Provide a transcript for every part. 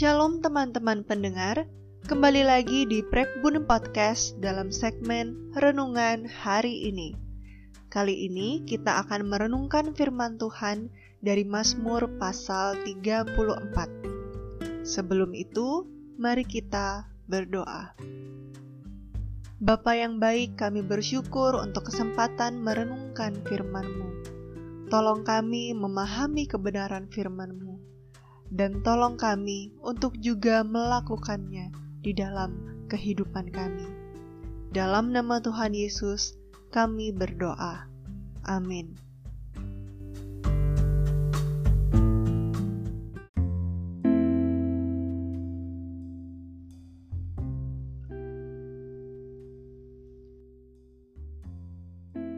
Shalom teman-teman pendengar, kembali lagi di Prekbun Podcast dalam segmen Renungan hari ini. Kali ini kita akan merenungkan firman Tuhan dari Mazmur pasal 34. Sebelum itu, mari kita berdoa. Bapa yang baik, kami bersyukur untuk kesempatan merenungkan firman-Mu. Tolong kami memahami kebenaran firman-Mu dan tolong kami untuk juga melakukannya di dalam kehidupan kami. Dalam nama Tuhan Yesus, kami berdoa. Amin.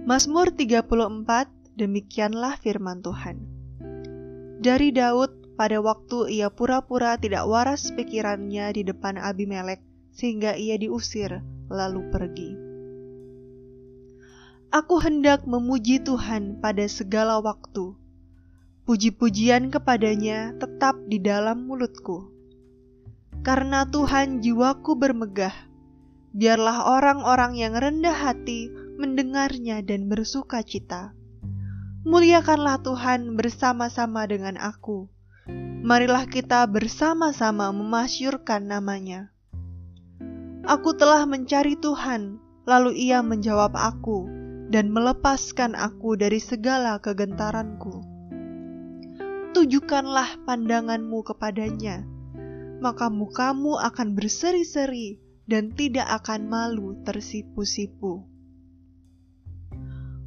Mazmur 34, demikianlah firman Tuhan. Dari Daud pada waktu ia pura-pura tidak waras pikirannya di depan Abimelek, sehingga ia diusir lalu pergi. Aku hendak memuji Tuhan pada segala waktu. Puji-pujian kepadanya tetap di dalam mulutku. Karena Tuhan jiwaku bermegah, biarlah orang-orang yang rendah hati mendengarnya dan bersuka cita. Muliakanlah Tuhan bersama-sama dengan aku marilah kita bersama-sama memasyurkan namanya. Aku telah mencari Tuhan, lalu ia menjawab aku dan melepaskan aku dari segala kegentaranku. Tujukanlah pandanganmu kepadanya, maka mukamu akan berseri-seri dan tidak akan malu tersipu-sipu.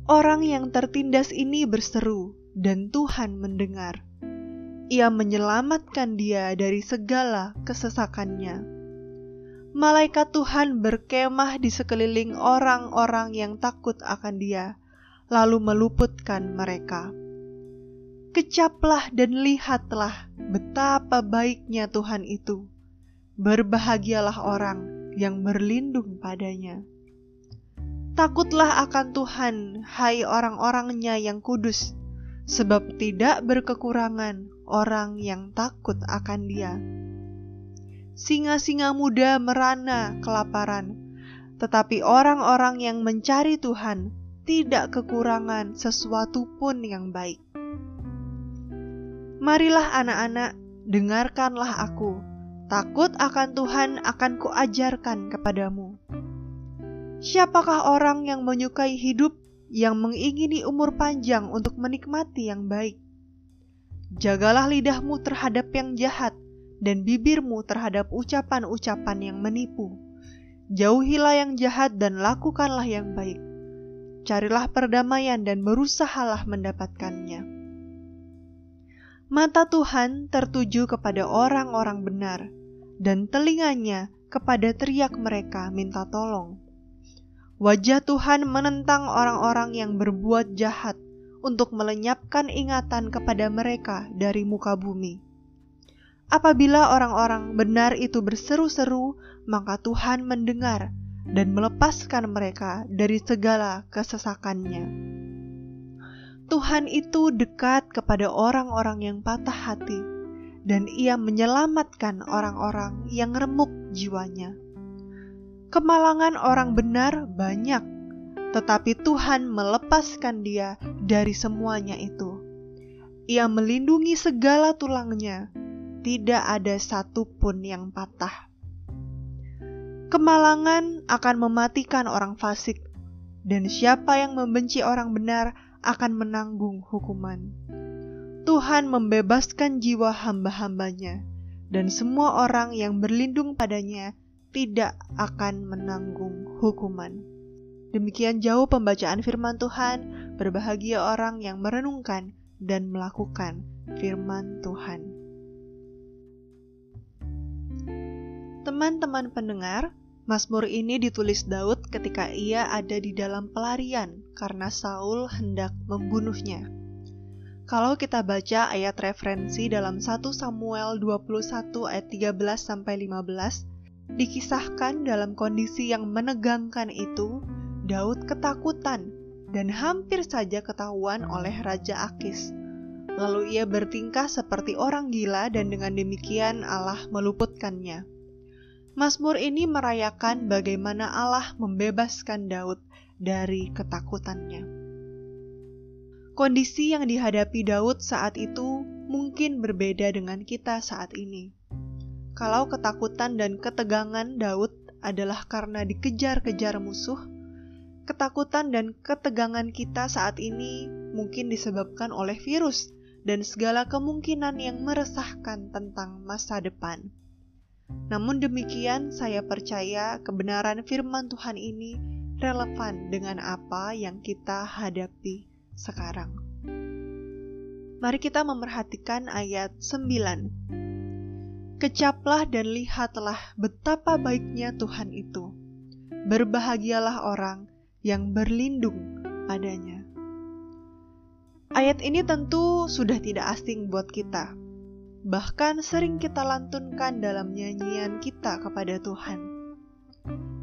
Orang yang tertindas ini berseru, dan Tuhan mendengar ia menyelamatkan dia dari segala kesesakannya. Malaikat Tuhan berkemah di sekeliling orang-orang yang takut akan dia, lalu meluputkan mereka. Kecaplah dan lihatlah betapa baiknya Tuhan itu. Berbahagialah orang yang berlindung padanya. Takutlah akan Tuhan, hai orang-orangnya yang kudus, sebab tidak berkekurangan orang yang takut akan Dia. Singa-singa muda merana kelaparan, tetapi orang-orang yang mencari Tuhan tidak kekurangan sesuatu pun yang baik. Marilah anak-anak, dengarkanlah aku. Takut akan Tuhan akan kuajarkan kepadamu. Siapakah orang yang menyukai hidup yang mengingini umur panjang untuk menikmati yang baik. Jagalah lidahmu terhadap yang jahat dan bibirmu terhadap ucapan-ucapan yang menipu. Jauhilah yang jahat dan lakukanlah yang baik. Carilah perdamaian dan berusahalah mendapatkannya. Mata Tuhan tertuju kepada orang-orang benar, dan telinganya kepada teriak mereka minta tolong. Wajah Tuhan menentang orang-orang yang berbuat jahat untuk melenyapkan ingatan kepada mereka dari muka bumi. Apabila orang-orang benar itu berseru-seru, maka Tuhan mendengar dan melepaskan mereka dari segala kesesakannya. Tuhan itu dekat kepada orang-orang yang patah hati, dan Ia menyelamatkan orang-orang yang remuk jiwanya. Kemalangan orang benar banyak, tetapi Tuhan melepaskan dia dari semuanya itu. Ia melindungi segala tulangnya, tidak ada satupun yang patah. Kemalangan akan mematikan orang fasik, dan siapa yang membenci orang benar akan menanggung hukuman. Tuhan membebaskan jiwa hamba-hambanya, dan semua orang yang berlindung padanya tidak akan menanggung hukuman. Demikian jauh pembacaan firman Tuhan, berbahagia orang yang merenungkan dan melakukan firman Tuhan. Teman-teman pendengar, Mazmur ini ditulis Daud ketika ia ada di dalam pelarian karena Saul hendak membunuhnya. Kalau kita baca ayat referensi dalam 1 Samuel 21 ayat 13 sampai 15, Dikisahkan dalam kondisi yang menegangkan itu, Daud ketakutan dan hampir saja ketahuan oleh Raja Akis. Lalu ia bertingkah seperti orang gila dan dengan demikian Allah meluputkannya. Mazmur ini merayakan bagaimana Allah membebaskan Daud dari ketakutannya. Kondisi yang dihadapi Daud saat itu mungkin berbeda dengan kita saat ini. Kalau ketakutan dan ketegangan Daud adalah karena dikejar-kejar musuh, ketakutan dan ketegangan kita saat ini mungkin disebabkan oleh virus dan segala kemungkinan yang meresahkan tentang masa depan. Namun demikian, saya percaya kebenaran firman Tuhan ini relevan dengan apa yang kita hadapi sekarang. Mari kita memerhatikan ayat 9. Kecaplah dan lihatlah betapa baiknya Tuhan itu. Berbahagialah orang yang berlindung padanya. Ayat ini tentu sudah tidak asing buat kita. Bahkan sering kita lantunkan dalam nyanyian kita kepada Tuhan.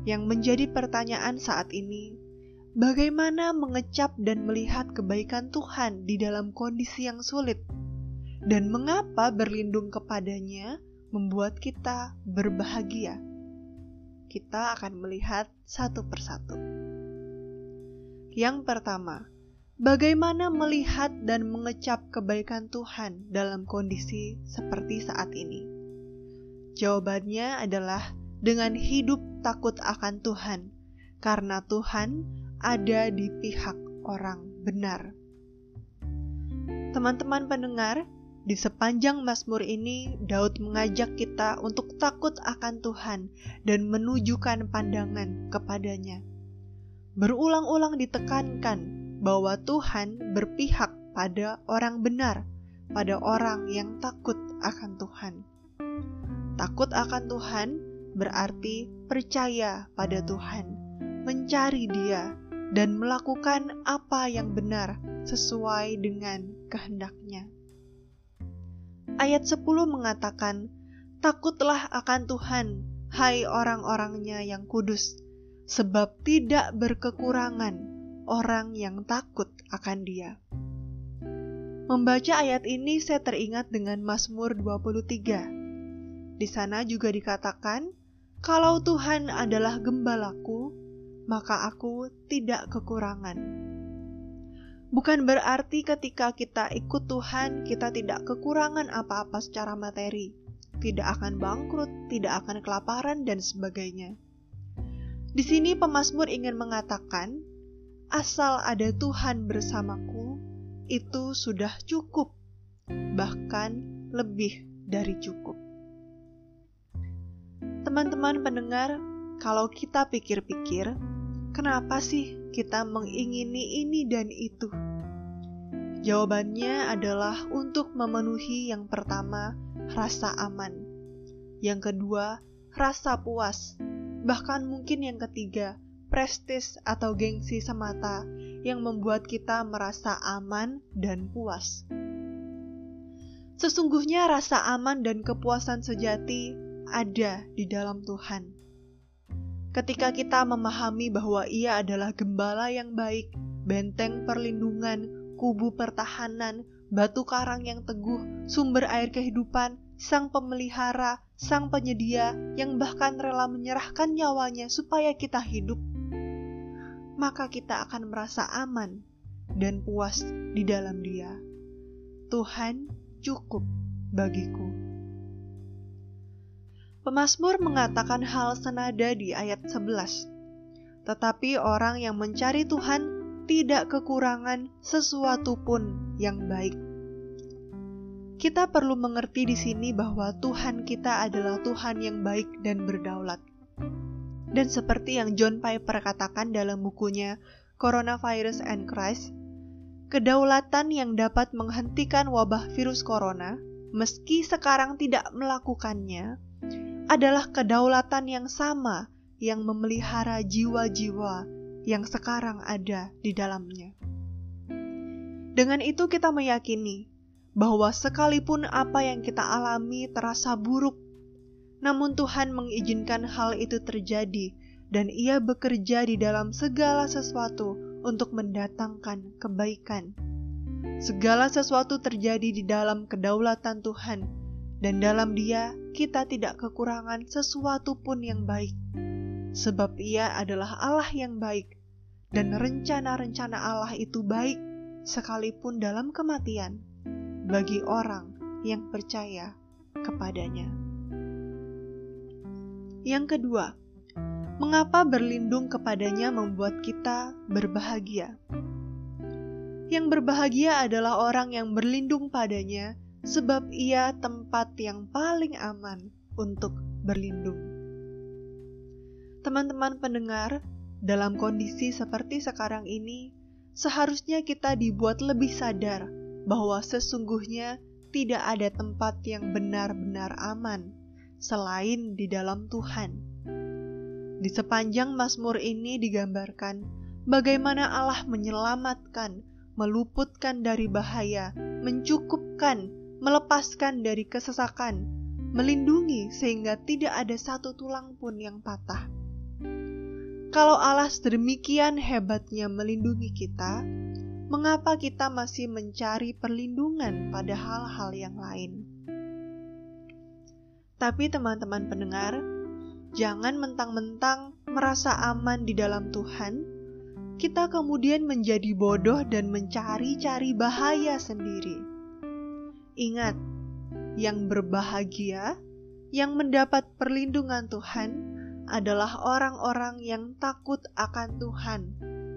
Yang menjadi pertanyaan saat ini, bagaimana mengecap dan melihat kebaikan Tuhan di dalam kondisi yang sulit? Dan mengapa berlindung kepadanya membuat kita berbahagia? Kita akan melihat satu persatu. Yang pertama, Bagaimana melihat dan mengecap kebaikan Tuhan dalam kondisi seperti saat ini? Jawabannya adalah dengan hidup takut akan Tuhan, karena Tuhan ada di pihak orang benar. Teman-teman pendengar, di sepanjang Mazmur ini, Daud mengajak kita untuk takut akan Tuhan dan menunjukkan pandangan kepadanya. Berulang-ulang ditekankan bahwa Tuhan berpihak pada orang benar, pada orang yang takut akan Tuhan. Takut akan Tuhan berarti percaya pada Tuhan, mencari Dia, dan melakukan apa yang benar sesuai dengan kehendaknya. Ayat 10 mengatakan, Takutlah akan Tuhan, hai orang-orangnya yang kudus, sebab tidak berkekurangan orang yang takut akan Dia. Membaca ayat ini saya teringat dengan Mazmur 23. Di sana juga dikatakan, "Kalau Tuhan adalah gembalaku, maka aku tidak kekurangan." Bukan berarti ketika kita ikut Tuhan, kita tidak kekurangan apa-apa secara materi, tidak akan bangkrut, tidak akan kelaparan, dan sebagainya. Di sini pemazmur ingin mengatakan asal ada Tuhan bersamaku, itu sudah cukup, bahkan lebih dari cukup. Teman-teman pendengar, kalau kita pikir-pikir, kenapa sih kita mengingini ini dan itu? Jawabannya adalah untuk memenuhi yang pertama, rasa aman. Yang kedua, rasa puas. Bahkan mungkin yang ketiga, prestis atau gengsi semata yang membuat kita merasa aman dan puas. Sesungguhnya rasa aman dan kepuasan sejati ada di dalam Tuhan. Ketika kita memahami bahwa Ia adalah gembala yang baik, benteng perlindungan, kubu pertahanan, batu karang yang teguh, sumber air kehidupan, sang pemelihara, sang penyedia yang bahkan rela menyerahkan nyawanya supaya kita hidup maka kita akan merasa aman dan puas di dalam Dia. Tuhan cukup bagiku. Pemasmur mengatakan hal senada di ayat 11. Tetapi orang yang mencari Tuhan tidak kekurangan sesuatu pun yang baik. Kita perlu mengerti di sini bahwa Tuhan kita adalah Tuhan yang baik dan berdaulat. Dan seperti yang John Piper katakan dalam bukunya Coronavirus and Christ, kedaulatan yang dapat menghentikan wabah virus corona, meski sekarang tidak melakukannya, adalah kedaulatan yang sama yang memelihara jiwa-jiwa yang sekarang ada di dalamnya. Dengan itu, kita meyakini bahwa sekalipun apa yang kita alami terasa buruk namun Tuhan mengizinkan hal itu terjadi, dan Ia bekerja di dalam segala sesuatu untuk mendatangkan kebaikan. Segala sesuatu terjadi di dalam kedaulatan Tuhan, dan dalam Dia kita tidak kekurangan sesuatu pun yang baik, sebab Ia adalah Allah yang baik, dan rencana-rencana Allah itu baik sekalipun dalam kematian bagi orang yang percaya kepadanya. Yang kedua, mengapa berlindung kepadanya membuat kita berbahagia? Yang berbahagia adalah orang yang berlindung padanya, sebab ia tempat yang paling aman untuk berlindung. Teman-teman pendengar, dalam kondisi seperti sekarang ini, seharusnya kita dibuat lebih sadar bahwa sesungguhnya tidak ada tempat yang benar-benar aman selain di dalam Tuhan. Di sepanjang Mazmur ini digambarkan bagaimana Allah menyelamatkan meluputkan dari bahaya, mencukupkan, melepaskan dari kesesakan, melindungi sehingga tidak ada satu tulang pun yang patah. Kalau Allah sedemikian hebatnya melindungi kita, mengapa kita masih mencari perlindungan pada hal-hal yang lain? Tapi teman-teman pendengar, jangan mentang-mentang merasa aman di dalam Tuhan, kita kemudian menjadi bodoh dan mencari-cari bahaya sendiri. Ingat, yang berbahagia, yang mendapat perlindungan Tuhan, adalah orang-orang yang takut akan Tuhan,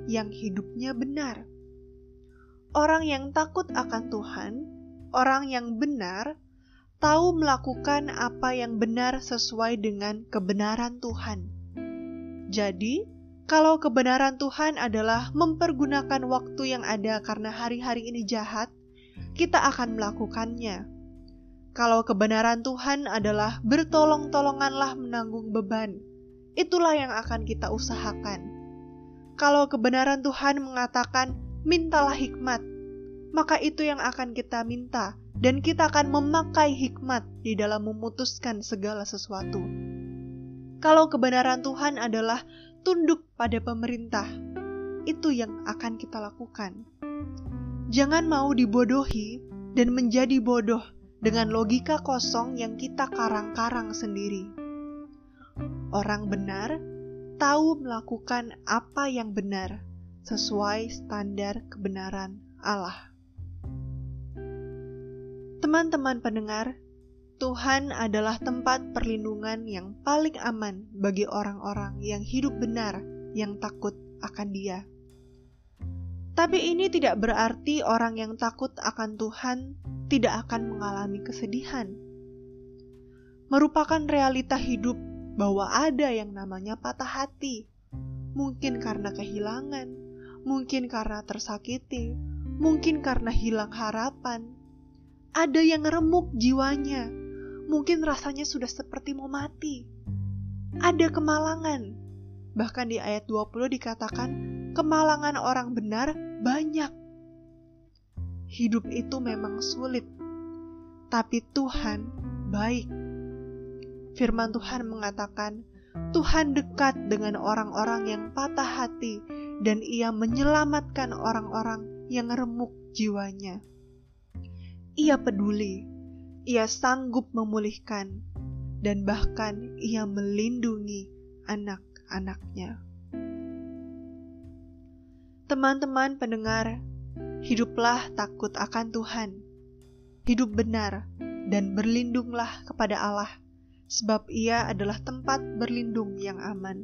yang hidupnya benar. Orang yang takut akan Tuhan, orang yang benar, tahu melakukan apa yang benar sesuai dengan kebenaran Tuhan. Jadi, kalau kebenaran Tuhan adalah mempergunakan waktu yang ada karena hari-hari ini jahat, kita akan melakukannya. Kalau kebenaran Tuhan adalah bertolong-tolonganlah menanggung beban, itulah yang akan kita usahakan. Kalau kebenaran Tuhan mengatakan, "Mintalah hikmat," maka itu yang akan kita minta, dan kita akan memakai hikmat di dalam memutuskan segala sesuatu. Kalau kebenaran Tuhan adalah tunduk pada pemerintah. Itu yang akan kita lakukan. Jangan mau dibodohi dan menjadi bodoh dengan logika kosong yang kita karang-karang sendiri. Orang benar tahu melakukan apa yang benar sesuai standar kebenaran Allah. Teman-teman pendengar, Tuhan adalah tempat perlindungan yang paling aman bagi orang-orang yang hidup benar, yang takut akan Dia. Tapi ini tidak berarti orang yang takut akan Tuhan tidak akan mengalami kesedihan. Merupakan realita hidup bahwa ada yang namanya patah hati, mungkin karena kehilangan, mungkin karena tersakiti, mungkin karena hilang harapan. Ada yang remuk jiwanya, mungkin rasanya sudah seperti mau mati. Ada kemalangan. Bahkan di ayat 20 dikatakan, kemalangan orang benar banyak. Hidup itu memang sulit, tapi Tuhan baik. Firman Tuhan mengatakan, Tuhan dekat dengan orang-orang yang patah hati dan ia menyelamatkan orang-orang yang remuk jiwanya. Ia peduli ia sanggup memulihkan, dan bahkan ia melindungi anak-anaknya. Teman-teman pendengar, hiduplah takut akan Tuhan, hidup benar, dan berlindunglah kepada Allah, sebab Ia adalah tempat berlindung yang aman.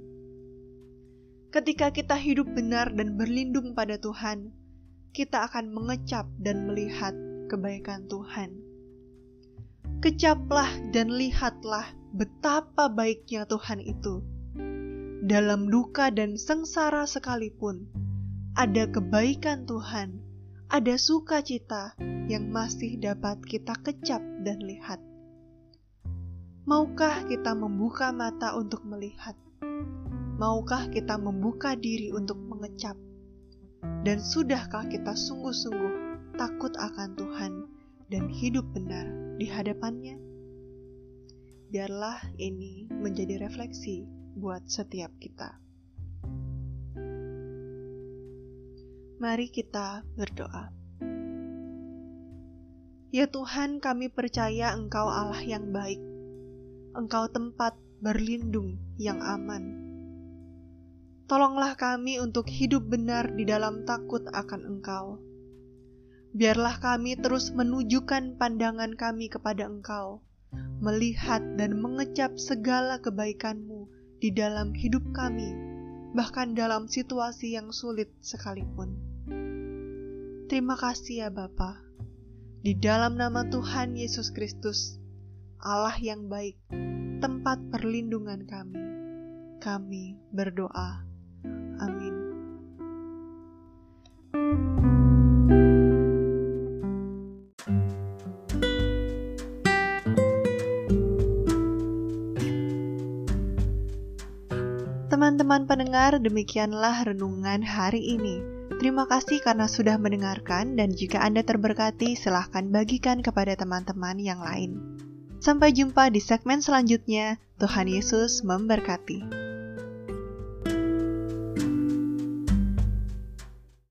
Ketika kita hidup benar dan berlindung pada Tuhan, kita akan mengecap dan melihat kebaikan Tuhan kecaplah dan lihatlah betapa baiknya Tuhan itu. Dalam duka dan sengsara sekalipun, ada kebaikan Tuhan, ada sukacita yang masih dapat kita kecap dan lihat. Maukah kita membuka mata untuk melihat? Maukah kita membuka diri untuk mengecap? Dan sudahkah kita sungguh-sungguh takut akan Tuhan dan hidup benar di hadapannya? Biarlah ini menjadi refleksi buat setiap kita. Mari kita berdoa. Ya Tuhan, kami percaya Engkau Allah yang baik. Engkau tempat berlindung yang aman. Tolonglah kami untuk hidup benar di dalam takut akan Engkau. Biarlah kami terus menunjukkan pandangan kami kepada Engkau, melihat dan mengecap segala kebaikan-Mu di dalam hidup kami, bahkan dalam situasi yang sulit sekalipun. Terima kasih ya Bapa. Di dalam nama Tuhan Yesus Kristus, Allah yang baik, tempat perlindungan kami, kami berdoa. Amin. Teman-teman pendengar, demikianlah renungan hari ini. Terima kasih karena sudah mendengarkan dan jika Anda terberkati silahkan bagikan kepada teman-teman yang lain. Sampai jumpa di segmen selanjutnya. Tuhan Yesus memberkati.